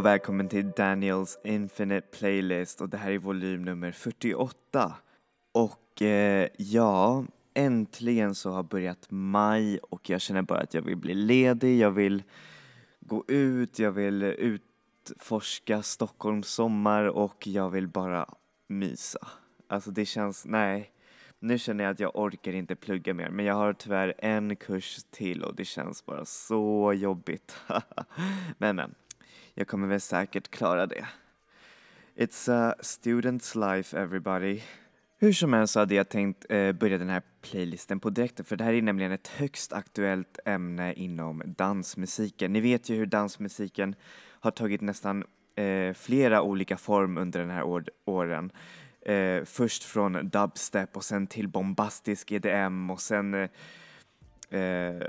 Och välkommen till Daniels Infinite Playlist och det här är volym nummer 48. Och eh, ja, äntligen så har börjat maj och jag känner bara att jag vill bli ledig, jag vill gå ut, jag vill utforska Stockholms sommar och jag vill bara mysa. Alltså det känns, nej, nu känner jag att jag orkar inte plugga mer men jag har tyvärr en kurs till och det känns bara så jobbigt. men men, jag kommer väl säkert klara det. It's a student's life everybody. Hur som helst så hade jag tänkt eh, börja den här playlisten på direkten för det här är nämligen ett högst aktuellt ämne inom dansmusiken. Ni vet ju hur dansmusiken har tagit nästan eh, flera olika form under den här år åren. Eh, först från dubstep och sen till bombastisk EDM och sen eh, eh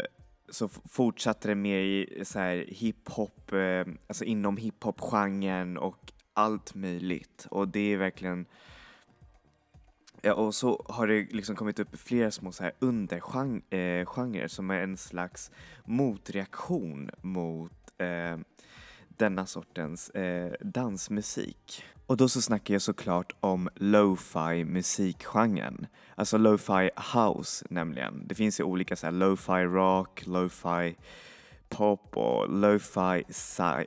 så fortsatte det mer i så här hiphop, eh, alltså inom hiphop-genren och allt möjligt. Och det är verkligen Ja, och så har det liksom kommit upp flera små så här undergenrer eh, som är en slags motreaktion mot eh, denna sortens eh, dansmusik. Och då så snackar jag såklart om lo-fi musikgenren. Alltså lo-fi house nämligen. Det finns ju olika så här lo-fi rock, lo-fi pop och lo-fi,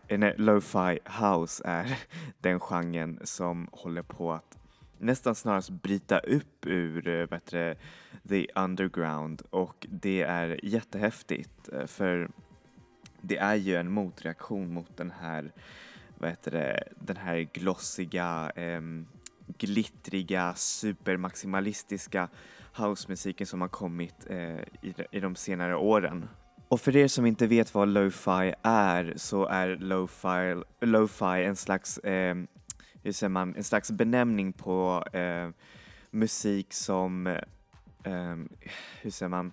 eh, nej, lo-fi house är den genren som håller på att nästan snarast bryta upp ur eh, bättre, the underground och det är jättehäftigt eh, för det är ju en motreaktion mot den här, vad heter det, den här glossiga, eh, glittriga, supermaximalistiska housemusiken som har kommit eh, i, i de senare åren. Och för er som inte vet vad lo-fi är så är lo-fi, lo en slags eh, hur säger man, en slags benämning på eh, musik som, eh, hur säger man,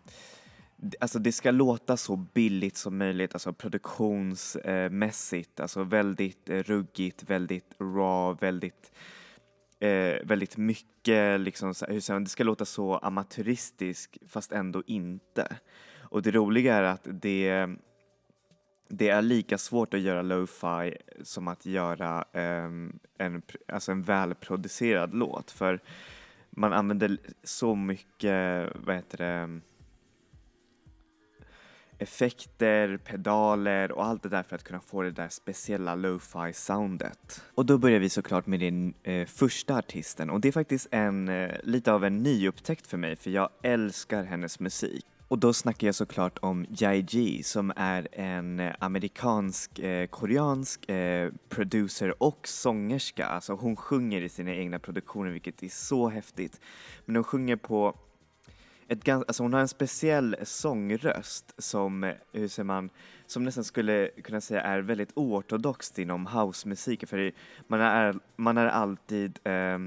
alltså det ska låta så billigt som möjligt, alltså produktionsmässigt, alltså väldigt eh, ruggigt, väldigt raw, väldigt eh, väldigt mycket liksom, hur man, det ska låta så amatöristiskt fast ändå inte. Och det roliga är att det det är lika svårt att göra lo-fi som att göra eh, en, alltså en välproducerad låt för man använder så mycket, vad heter det, effekter, pedaler och allt det där för att kunna få det där speciella lo-fi soundet. Och då börjar vi såklart med den eh, första artisten och det är faktiskt en, eh, lite av en nyupptäckt för mig för jag älskar hennes musik. Och då snackar jag såklart om Jai som är en eh, amerikansk, eh, koreansk eh, producer och sångerska. Alltså hon sjunger i sina egna produktioner vilket är så häftigt. Men hon sjunger på ett ganska, alltså hon har en speciell sångröst som, eh, hur säger man, som nästan skulle kunna säga är väldigt oortodoxt inom housemusiken för man är, man är alltid eh,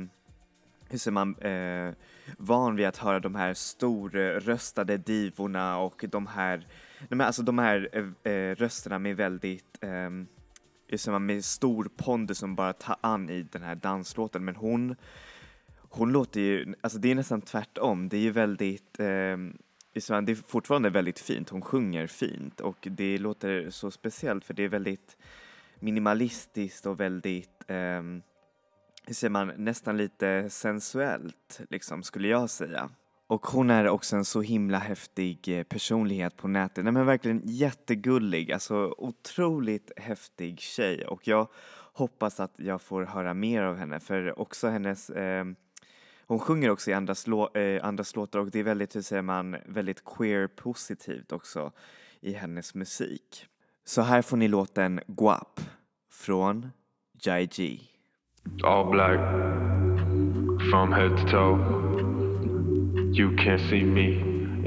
hur säger man, eh, van vid att höra de här storröstade divorna och de här, de här, alltså de här eh, eh rösterna med väldigt, eh, hur säger man, med stor pondus som bara tar an i den här danslåten. Men hon, hon låter ju, alltså det är nästan tvärtom. Det är ju väldigt, eh, det är fortfarande väldigt fint. Hon sjunger fint och det låter så speciellt för det är väldigt minimalistiskt och väldigt eh, hur säger man, nästan lite sensuellt liksom skulle jag säga. Och hon är också en så himla häftig eh, personlighet på nätet. Nej men verkligen jättegullig, alltså otroligt häftig tjej och jag hoppas att jag får höra mer av henne för också hennes eh, hon sjunger också i andras, lå, eh, andras låtar och det är väldigt, hur säger man, väldigt queer-positivt också i hennes musik. Så här får ni låten Guap från Jai G. All black, from head to toe. You can't see me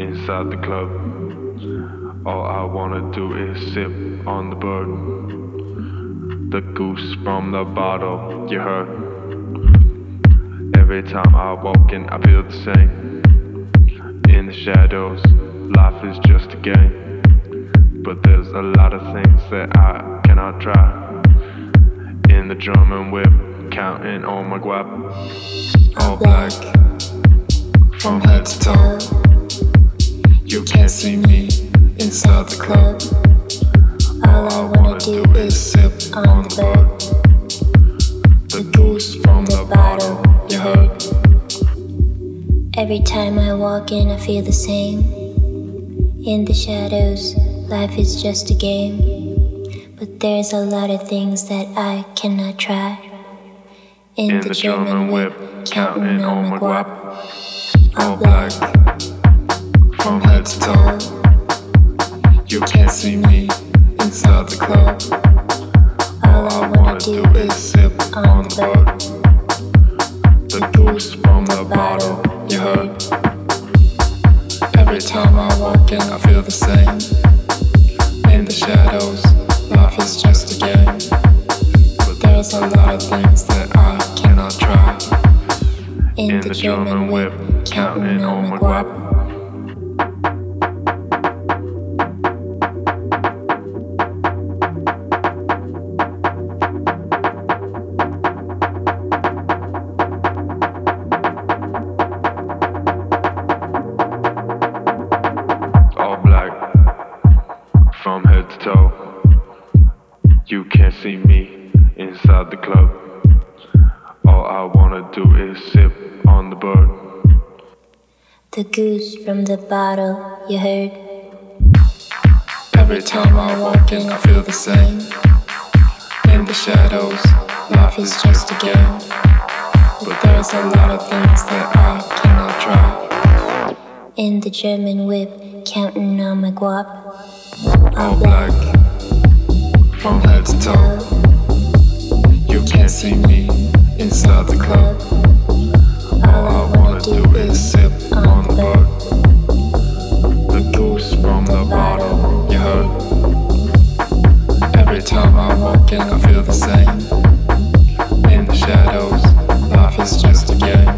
inside the club. All I wanna do is sip on the bird The goose from the bottle, you heard. Every time I walk in, I feel the same. In the shadows, life is just a game. But there's a lot of things that I cannot try. In the drum and whip counting on my guap. All black, from head to toe. You can't see me inside the club. All I wanna do is sip on the bird. The goose from the bottle. Every time I walk in, I feel the same. In the shadows, life is just a game. But there's a lot of things that I cannot try. In, the, German whip, counting on my guap. All black, from head to toe. You can't see me inside the club. All I wanna do is sip on the bird. Inside the club. All I wanna do is sip on the bird. The goose from the bottle, you heard. Every time I walk in, I feel the same. In the shadows, life is just a game. But there's a lot of things that I cannot try. In the German whip, counting on my guap. All black from head to toe. Can't see me inside the club. All I wanna do is sip on the bird. The goose from the bottle, you heard. Every time I walk in, I feel the same. In the shadows, life is just a game.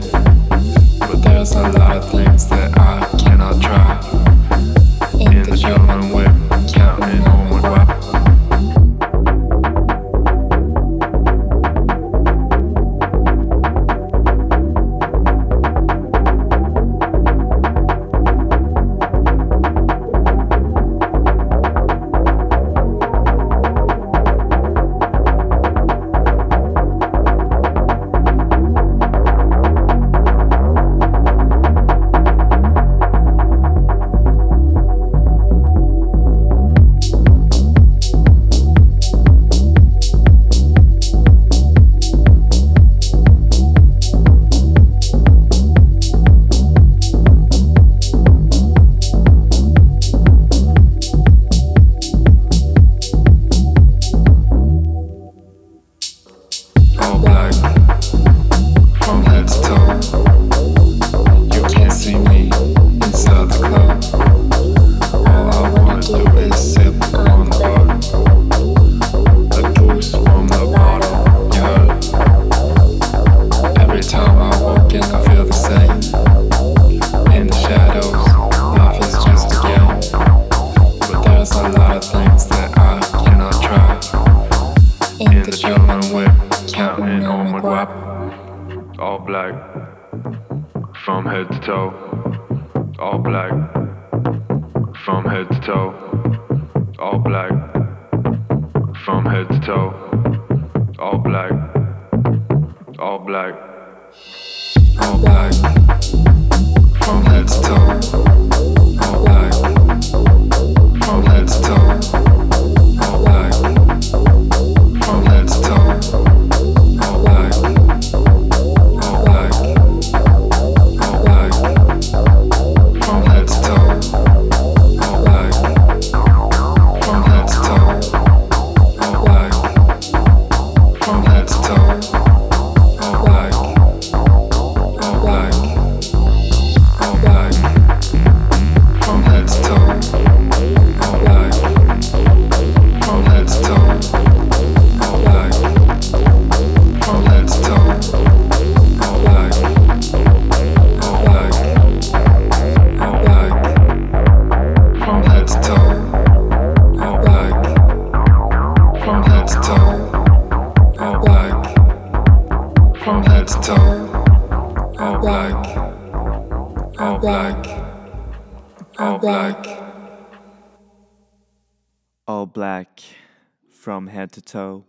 Head to toe.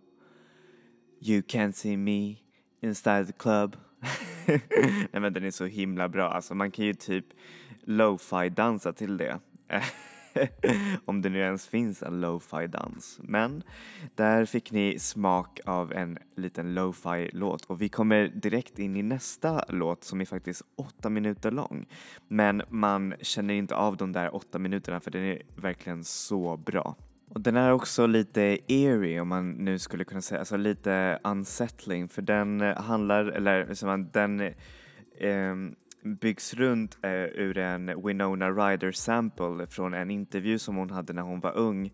You can't see me inside the club. Nej men den är så himla bra, alltså man kan ju typ lo-fi dansa till det. Om det nu ens finns en lo-fi dans. Men där fick ni smak av en liten lo-fi låt och vi kommer direkt in i nästa låt som är faktiskt åtta minuter lång. Men man känner inte av de där åtta minuterna för den är verkligen så bra. Och den är också lite eerie om man nu skulle kunna säga, alltså lite unsettling för den eh, handlar, eller så man, den eh, byggs runt eh, ur en Winona Ryder sample från en intervju som hon hade när hon var ung.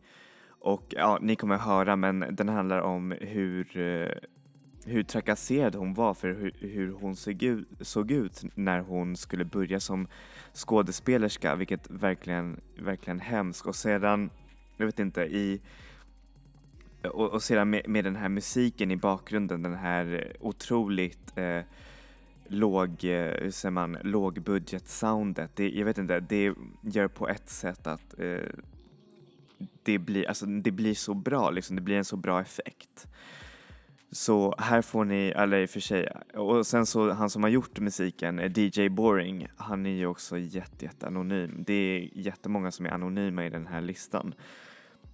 Och ja, ni kommer höra men den handlar om hur, eh, hur trakasserad hon var för hur, hur hon såg ut, såg ut när hon skulle börja som skådespelerska, vilket verkligen, verkligen hemskt. Och sedan, jag vet inte, i och, och sedan med, med den här musiken i bakgrunden, den här otroligt eh, låg, eh, hur säger man, lågbudget-soundet. Jag vet inte, det gör på ett sätt att eh, det, blir, alltså, det blir så bra, liksom, det blir en så bra effekt. Så här får ni, eller i och för sig, och sen så han som har gjort musiken, eh, DJ Boring, han är ju också jätte, jätte anonym. Det är jättemånga som är anonyma i den här listan.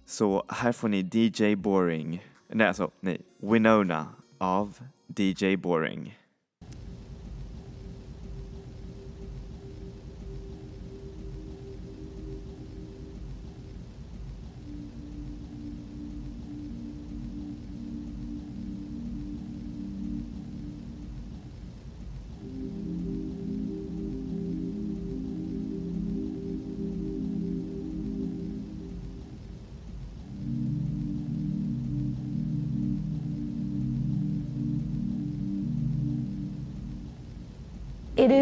Så här får ni DJ Boring, nej alltså, nej, Winona av DJ Boring.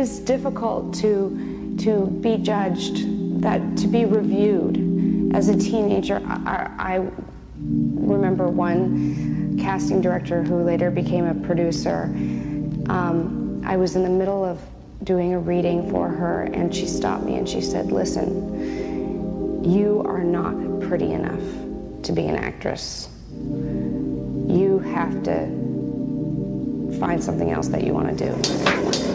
Is difficult to to be judged, that to be reviewed. As a teenager, I, I remember one casting director who later became a producer. Um, I was in the middle of doing a reading for her, and she stopped me and she said, "Listen, you are not pretty enough to be an actress. You have to." Find something else that you want to do.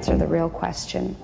Answer the real question.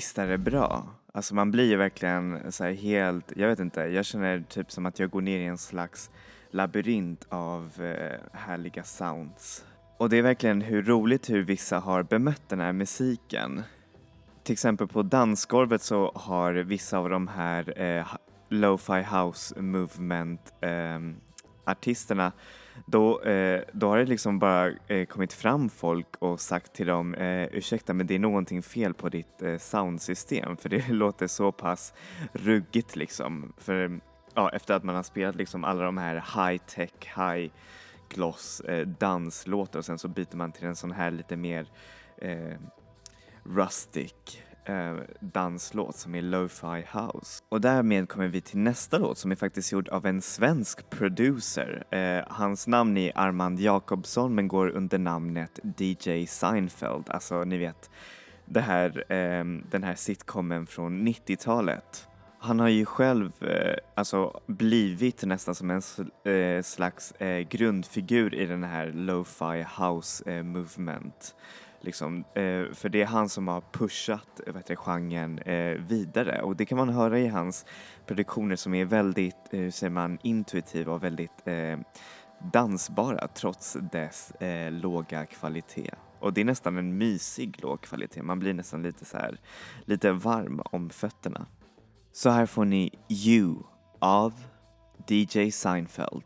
Visst är det bra? Alltså man blir ju verkligen så här helt, jag vet inte, jag känner typ som att jag går ner i en slags labyrint av eh, härliga sounds. Och det är verkligen hur roligt hur vissa har bemött den här musiken. Till exempel på dansgolvet så har vissa av de här eh, lo-fi house movement eh, artisterna då, eh, då har det liksom bara eh, kommit fram folk och sagt till dem eh, ursäkta men det är någonting fel på ditt eh, soundsystem för det låter så pass ruggigt liksom. För ja, efter att man har spelat liksom alla de här high tech, high gloss eh, danslåtar och sen så byter man till en sån här lite mer eh, rustic eh, danslåt som är Lo-Fi House. Och därmed kommer vi till nästa låt som är faktiskt gjord av en svensk producer. Eh, hans namn är Armand Jakobsson men går under namnet DJ Seinfeld, alltså ni vet det här, eh, den här sitcomen från 90-talet. Han har ju själv eh, alltså blivit nästan som en eh, slags eh, grundfigur i den här lo-fi house eh, movement. Liksom, eh, för det är han som har pushat eh, vet du, genren eh, vidare och det kan man höra i hans produktioner som är väldigt, eh, hur säger man, intuitiva och väldigt eh, dansbara trots dess eh, låga kvalitet. Och det är nästan en mysig låg kvalitet, man blir nästan lite så här, lite varm om fötterna. Så här får ni You av DJ Seinfeld.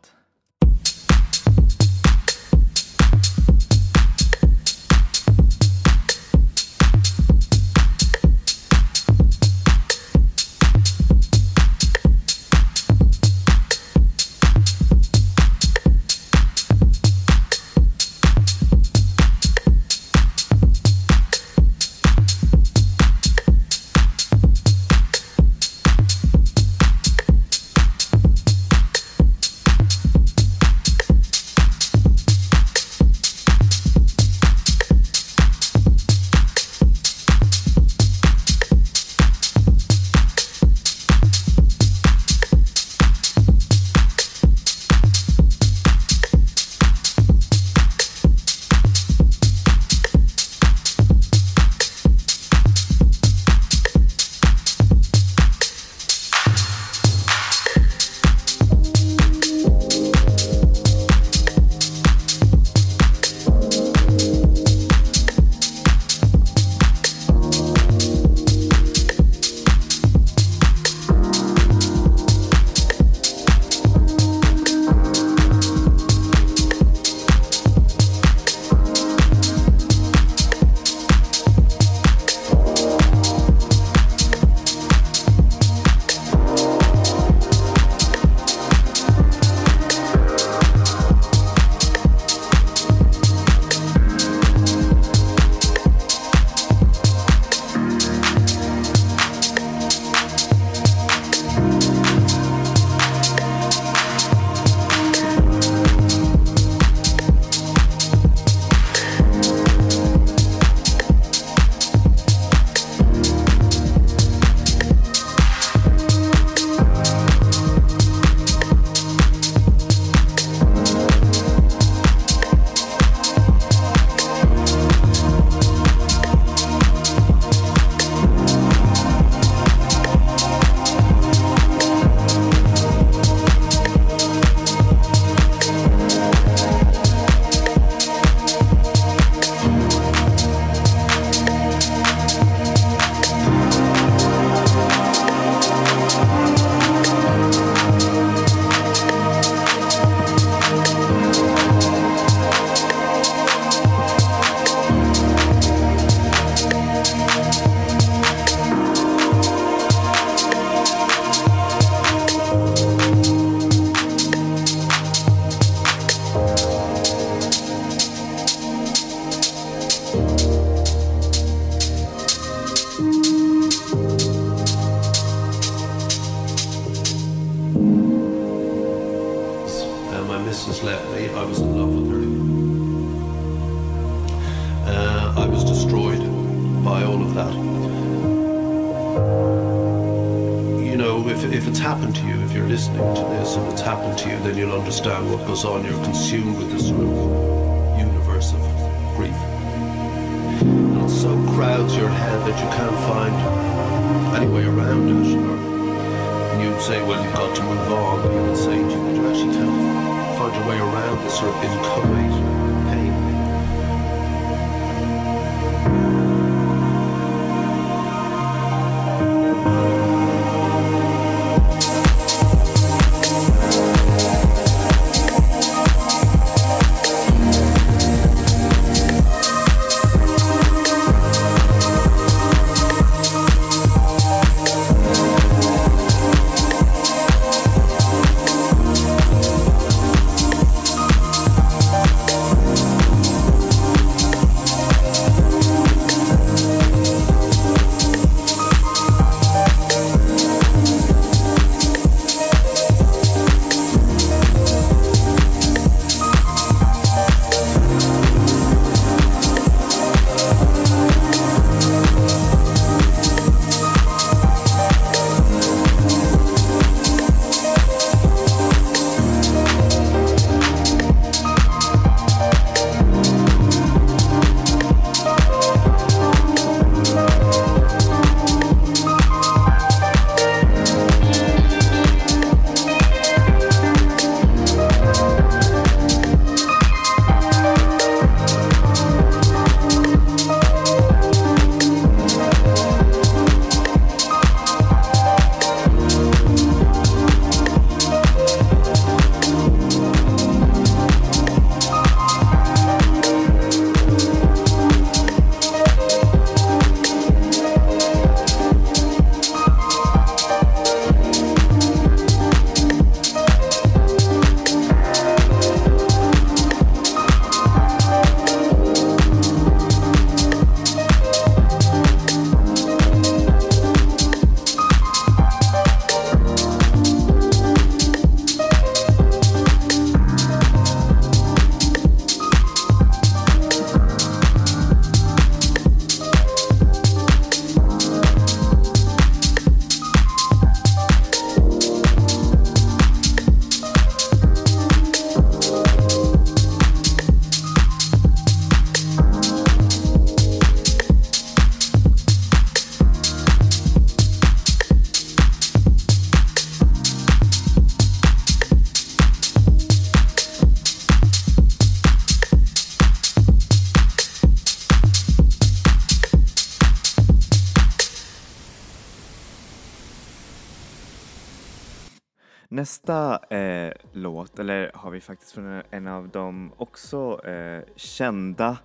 Nästa eh, låt, eller har vi faktiskt från en av de också eh, kända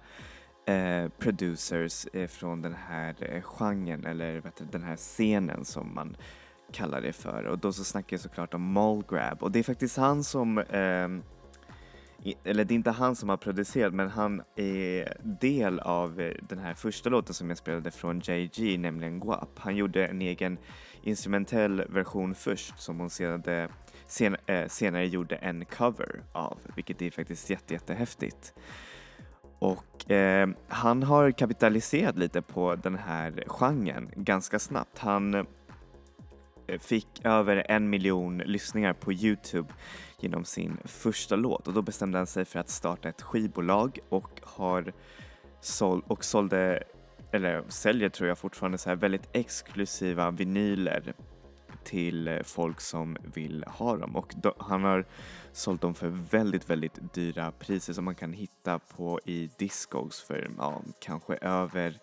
eh, producers eh, från den här eh, genren, eller vet du, den här scenen som man kallar det för. Och då så snackar jag såklart om Mallgrab och det är faktiskt han som ehm, i- eller det är inte han som har producerat men han är del av eh, den här första låten som jag spelade från JG, nämligen Guap. Han gjorde en egen instrumentell version först som hon senare, eh, sen, eh, senare gjorde en cover av, vilket är faktiskt jätte, jättehäftigt. Och eh, han har kapitaliserat lite på den här genren ganska snabbt. Han eh, fick över en miljon lyssningar på Youtube genom sin första låt och då bestämde han sig för att starta ett skivbolag och har såld, och sålde, eller säljer tror jag fortfarande så här väldigt exklusiva vinyler till eh, folk som vill ha dem och då, han har sålt dem för väldigt, väldigt dyra priser som man kan hitta på i discogs för ja, kanske över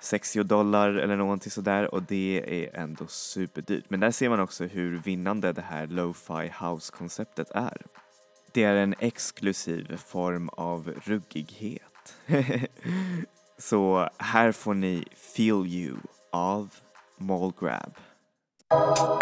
60 dollar eller någonting sådär och det är ändå superdyrt. Men där ser man också hur vinnande det här lo-fi house-konceptet är. Det är en exklusiv form av ruggighet. Så här får ni Feel You av Mallgrab. I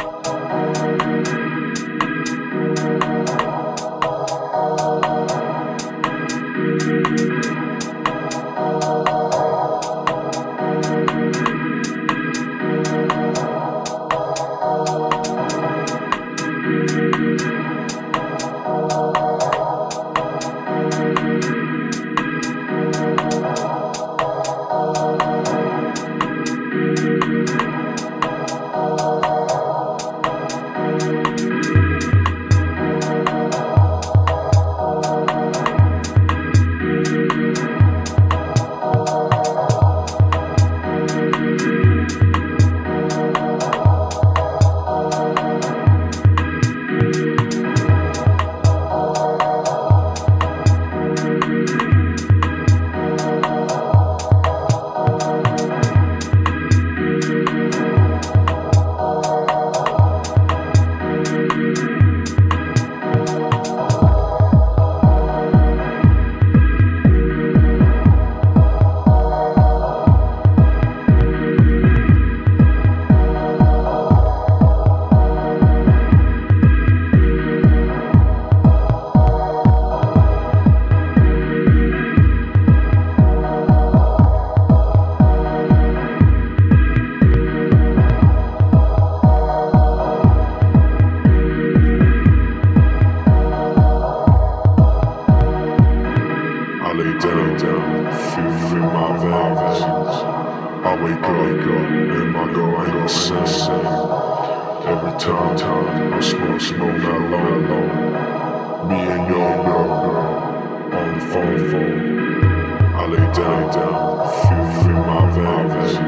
I lay down, down, feel in my veins.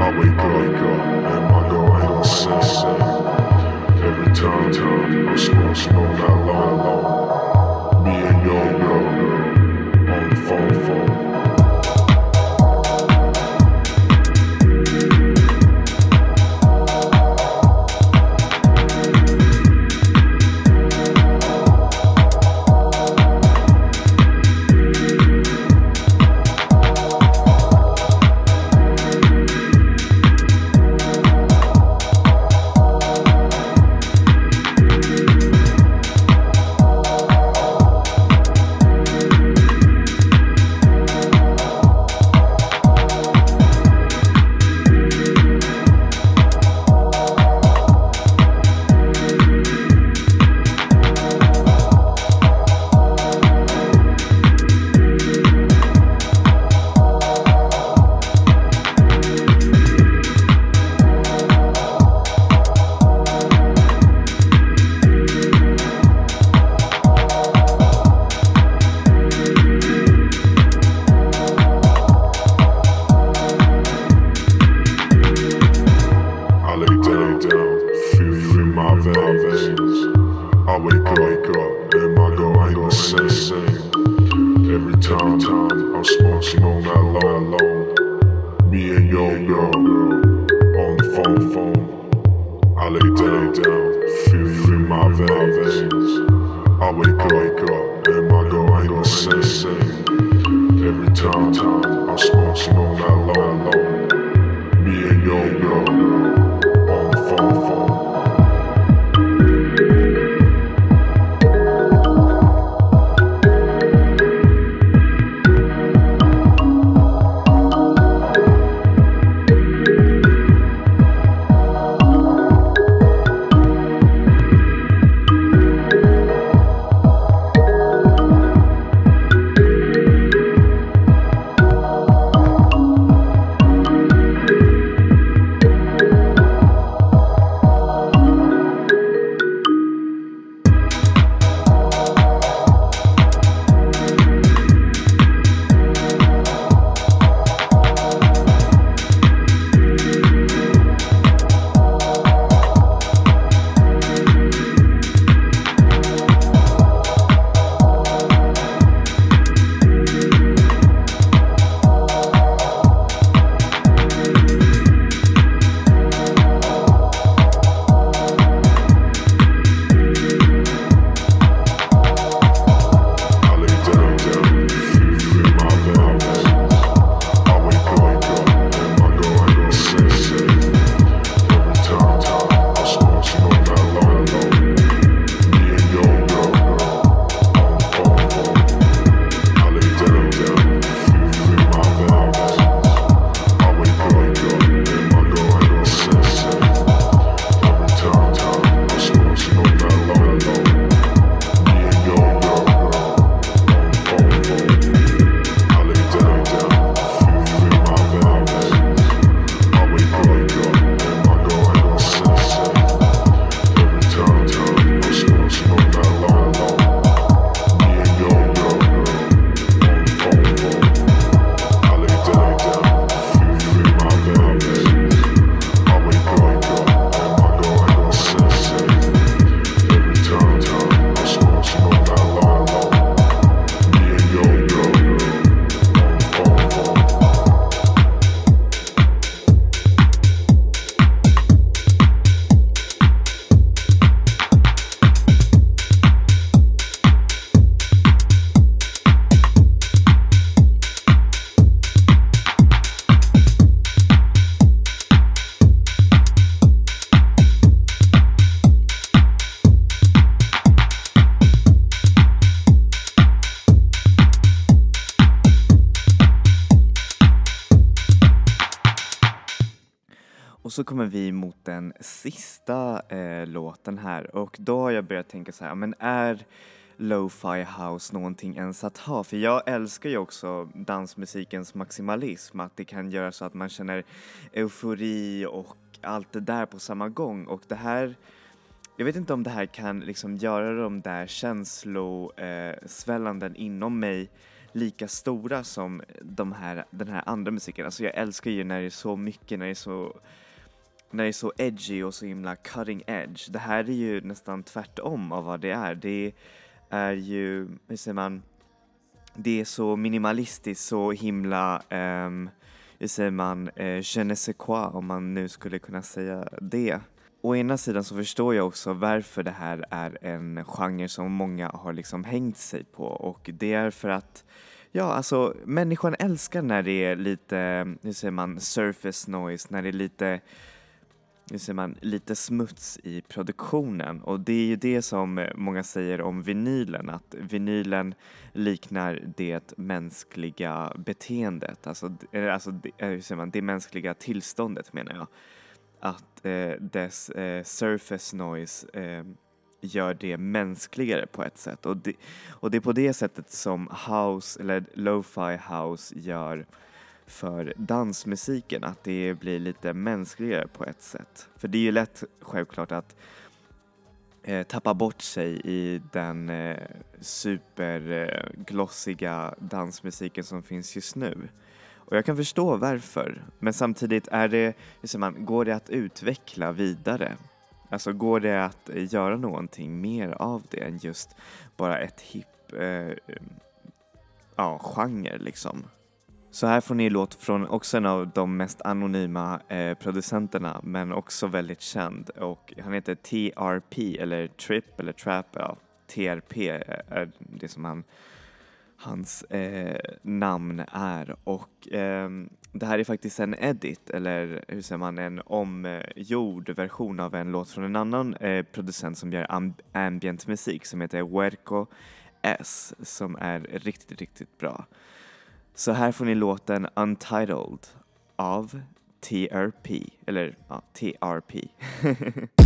I wake up, and my girl ain't same. Every time, time I smoke, smoke low, low. Same. Every time, time I smoke, smoke that low, low. Me and your girl on the phone, phone. I lay down, feel you in my veins. I wake up, wake up, and my girl ain't insane. Every time, time I smoke, smoke that long, long. Me and your girl, on så kommer vi mot den sista eh, låten här och då har jag börjat tänka så här, men är lo-fi house någonting ens att ha? För jag älskar ju också dansmusikens maximalism, att det kan göra så att man känner eufori och allt det där på samma gång och det här jag vet inte om det här kan liksom göra de där känslosvällanden eh, inom mig lika stora som de här, den här andra musiken. Alltså jag älskar ju när det är så mycket, när det är så när det är så edgy och så himla cutting edge. Det här är ju nästan tvärtom av vad det är. Det är ju, hur säger man, det är så minimalistiskt, så himla, um, hur säger man, uh, je ne sais quoi om man nu skulle kunna säga det. Å ena sidan så förstår jag också varför det här är en genre som många har liksom hängt sig på och det är för att Ja, alltså människan älskar när det är lite, hur säger man, surface noise, när det är lite nu ser man, lite smuts i produktionen. Och det är ju det som eh, många säger om vinylen, att vinylen liknar det mänskliga beteendet, alltså, eller alltså eh, hur säger man, det mänskliga tillståndet menar jag. Att eh, dess eh, surface noise eh, gör det mänskligare på ett sätt. Och det, och det är på det sättet som house eller lo-fi house gör för dansmusiken, att det blir lite mänskligare på ett sätt. För det är ju lätt självklart att eh, tappa bort sig i den eh, superglossiga dansmusiken som finns just nu. Och jag kan förstå varför, men samtidigt är det, hur säger man, går det att utveckla vidare? Alltså går det att göra någonting mer av det än just bara ett hipp, eh, ja, genre liksom? Så här får ni låt från också en av de mest anonyma eh, producenterna men också väldigt känd och han heter TRP eller Trip eller Trap, ja TRP är eh, eh, det som han, hans eh, namn är och eh, det här är faktiskt en edit eller hur säger man en omgjord version av en låt från en annan eh, producent som gör amb ambient musik som heter Werko S som är riktigt, riktigt bra. Så här får ni låten Untitled av TRP, eller ja, TRP.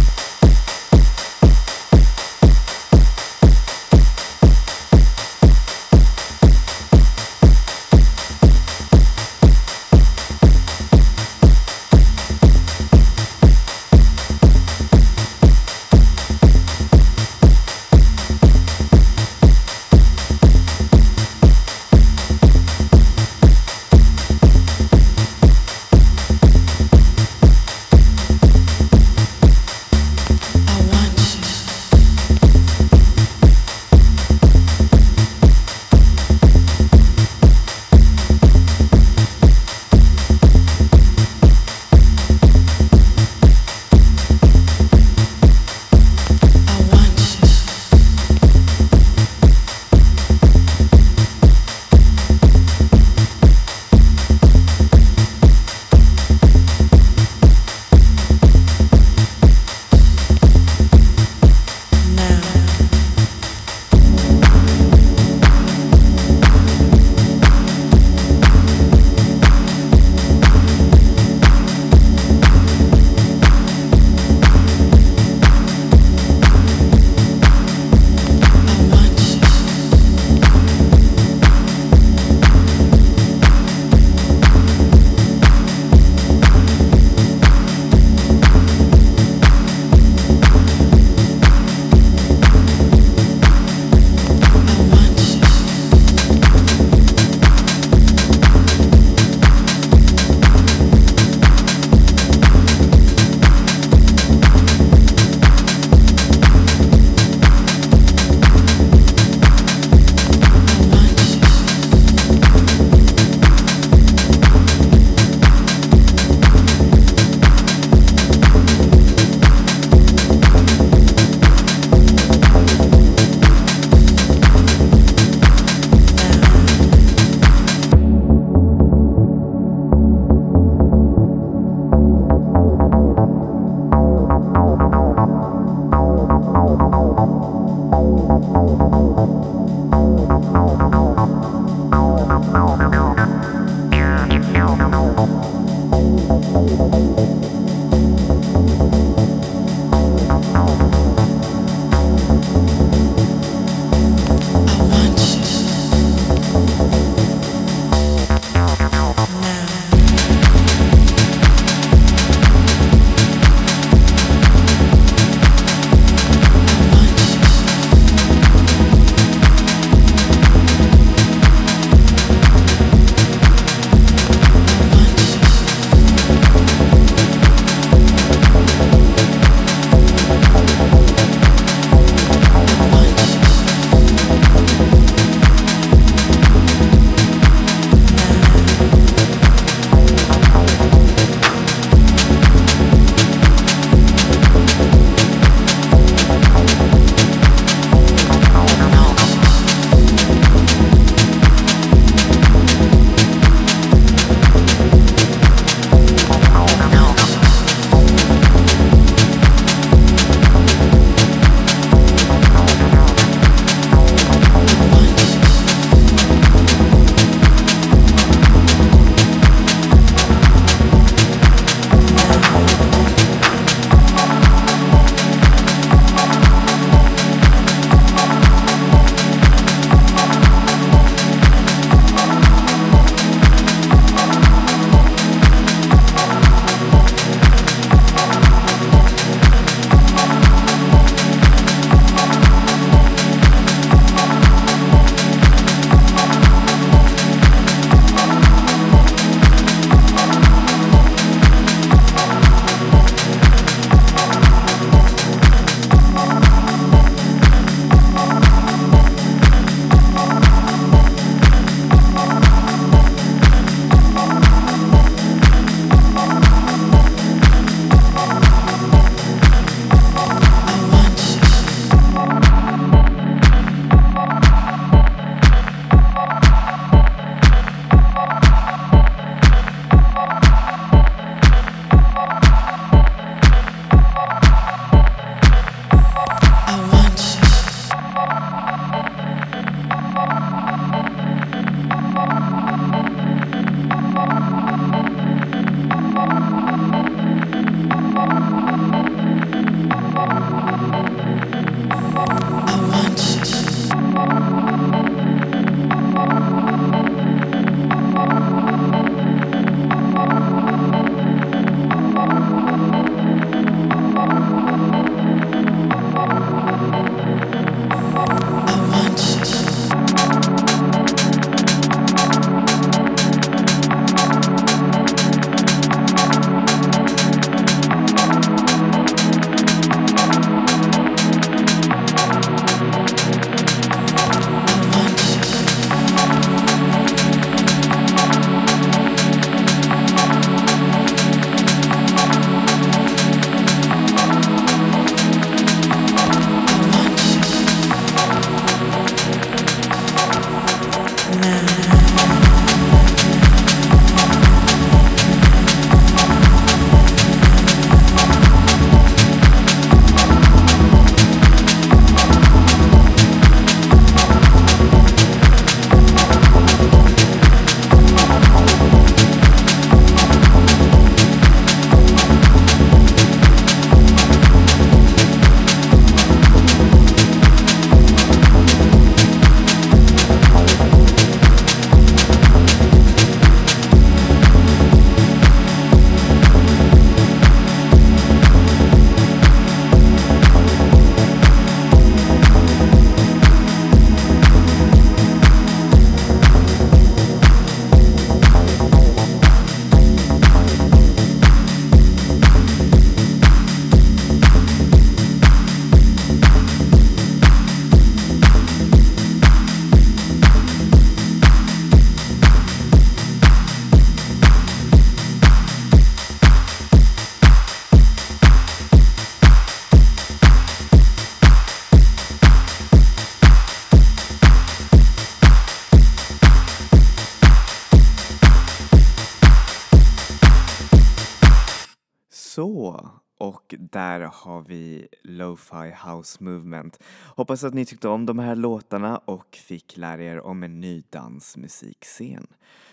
där har vi Lo-Fi House Movement. Hoppas att ni tyckte om de här låtarna och fick lära er om en ny dansmusikscen.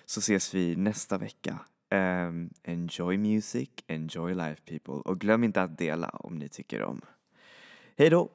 Så ses vi nästa vecka. Um, enjoy music, enjoy life people och glöm inte att dela om ni tycker om. Hej då!